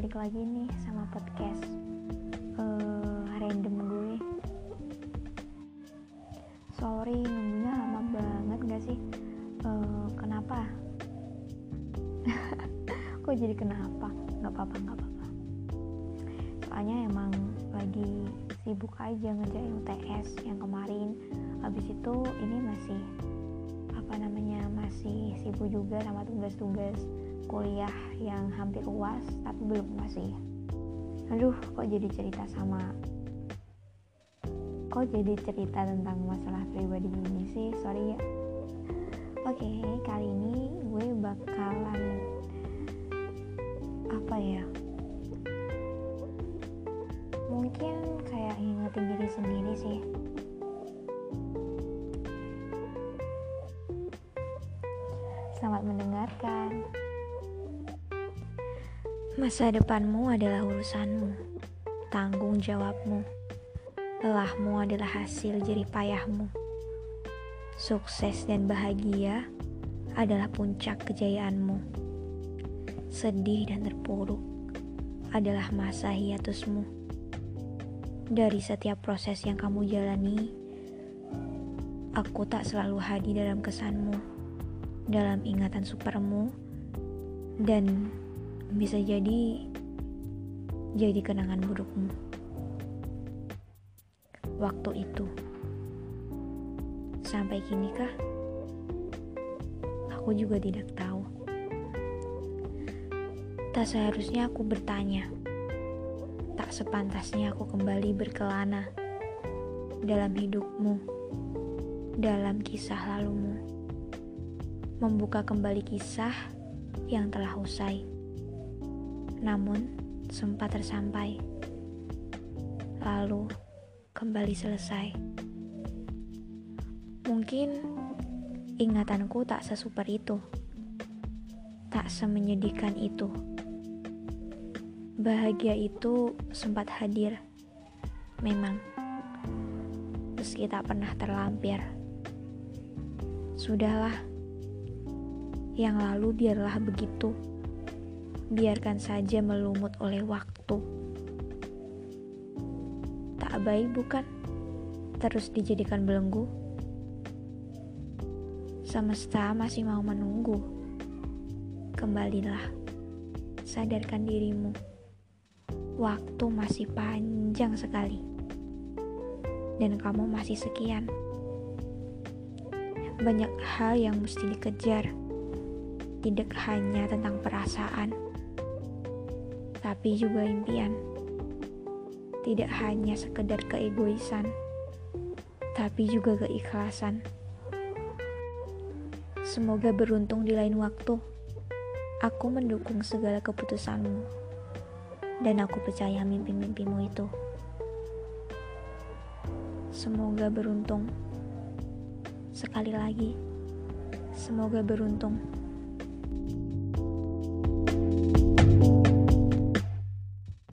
lagi nih sama podcast uh, random gue. Sorry nunggunya lama banget gak sih? Uh, kenapa? Kok jadi kenapa? Nggak apa-apa nggak apa-apa. Soalnya emang lagi sibuk aja ngerjain UTS yang kemarin. Habis itu ini masih apa namanya masih sibuk juga sama tugas-tugas kuliah yang hampir uas tapi belum masih aduh kok jadi cerita sama kok jadi cerita tentang masalah pribadi ini sih? Sorry ya. Oke okay, kali ini gue bakalan apa ya? Mungkin kayak ingetin diri sendiri sih. Selamat mendengarkan. Masa depanmu adalah urusanmu, tanggung jawabmu. Lelahmu adalah hasil jerih payahmu. Sukses dan bahagia adalah puncak kejayaanmu. Sedih dan terpuruk adalah masa hiatusmu. Dari setiap proses yang kamu jalani, aku tak selalu hadir dalam kesanmu dalam ingatan supermu dan bisa jadi jadi kenangan burukmu. Waktu itu sampai kini kah? Aku juga tidak tahu. Tak seharusnya aku bertanya. Tak sepantasnya aku kembali berkelana dalam hidupmu, dalam kisah lalumu membuka kembali kisah yang telah usai, namun sempat tersampai, lalu kembali selesai. Mungkin ingatanku tak sesuper itu, tak semenyedihkan itu. Bahagia itu sempat hadir, memang, meski tak pernah terlampir. Sudahlah yang lalu biarlah begitu. Biarkan saja melumut oleh waktu. Tak baik bukan? Terus dijadikan belenggu. Semesta masih mau menunggu. Kembalilah. Sadarkan dirimu. Waktu masih panjang sekali. Dan kamu masih sekian banyak hal yang mesti dikejar tidak hanya tentang perasaan, tapi juga impian. Tidak hanya sekedar keegoisan, tapi juga keikhlasan. Semoga beruntung di lain waktu. Aku mendukung segala keputusanmu, dan aku percaya mimpi-mimpimu itu. Semoga beruntung. Sekali lagi, semoga beruntung.